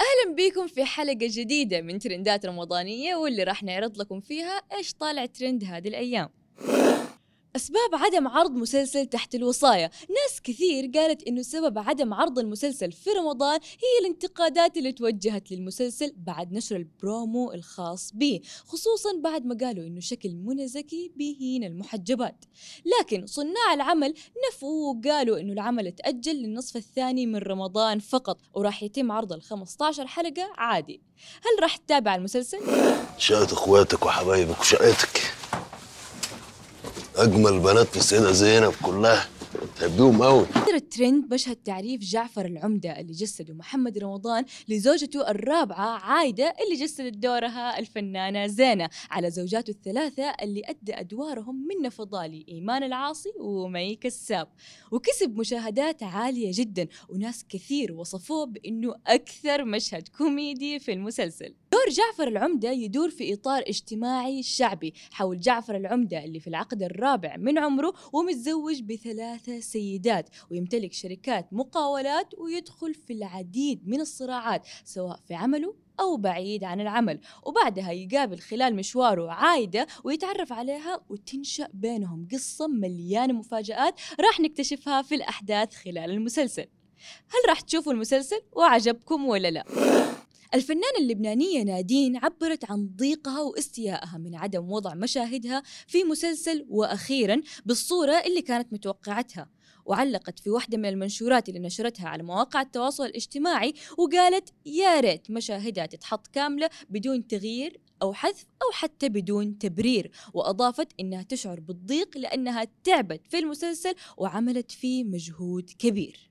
أهلا بيكم في حلقة جديدة من ترندات رمضانية واللي راح نعرض لكم فيها إيش طالع ترند هذه الأيام. أسباب عدم عرض مسلسل تحت الوصاية. ناس كثير قالت إنه سبب عدم عرض المسلسل في رمضان هي الانتقادات اللي توجهت للمسلسل بعد نشر البرومو الخاص به خصوصا بعد ما قالوا إنه شكل منى زكي بيهين المحجبات. لكن صناع العمل نفوا وقالوا إنه العمل تأجل للنصف الثاني من رمضان فقط وراح يتم عرض ال 15 حلقة عادي. هل راح تتابع المسلسل؟ شقة إخواتك وحبايبك وشقتك. أجمل بنات في السيدة زينب كلها. تحبيهم قوي الترند مشهد تعريف جعفر العمدة اللي جسده محمد رمضان لزوجته الرابعة عايدة اللي جسدت دورها الفنانة زينة على زوجاته الثلاثة اللي أدى أدوارهم منة فضالي إيمان العاصي ومي كساب. وكسب مشاهدات عالية جدا وناس كثير وصفوه بأنه أكثر مشهد كوميدي في المسلسل. دور جعفر العمدة يدور في إطار اجتماعي شعبي حول جعفر العمدة اللي في العقد الرابع من عمره ومتزوج بثلاثة سيدات ويمتلك شركات مقاولات ويدخل في العديد من الصراعات سواء في عمله أو بعيد عن العمل. وبعدها يقابل خلال مشواره عايدة ويتعرف عليها وتنشأ بينهم قصة مليانة مفاجآت راح نكتشفها في الأحداث خلال المسلسل. هل راح تشوفوا المسلسل وعجبكم ولا لا؟ الفنانة اللبنانية نادين عبرت عن ضيقها واستيائها من عدم وضع مشاهدها في مسلسل وأخيرا بالصورة اللي كانت متوقعتها. وعلقت في واحدة من المنشورات اللي نشرتها على مواقع التواصل الاجتماعي وقالت يا ريت مشاهدها تتحط كاملة بدون تغيير أو حذف أو حتى بدون تبرير. وأضافت إنها تشعر بالضيق لأنها تعبت في المسلسل وعملت فيه مجهود كبير.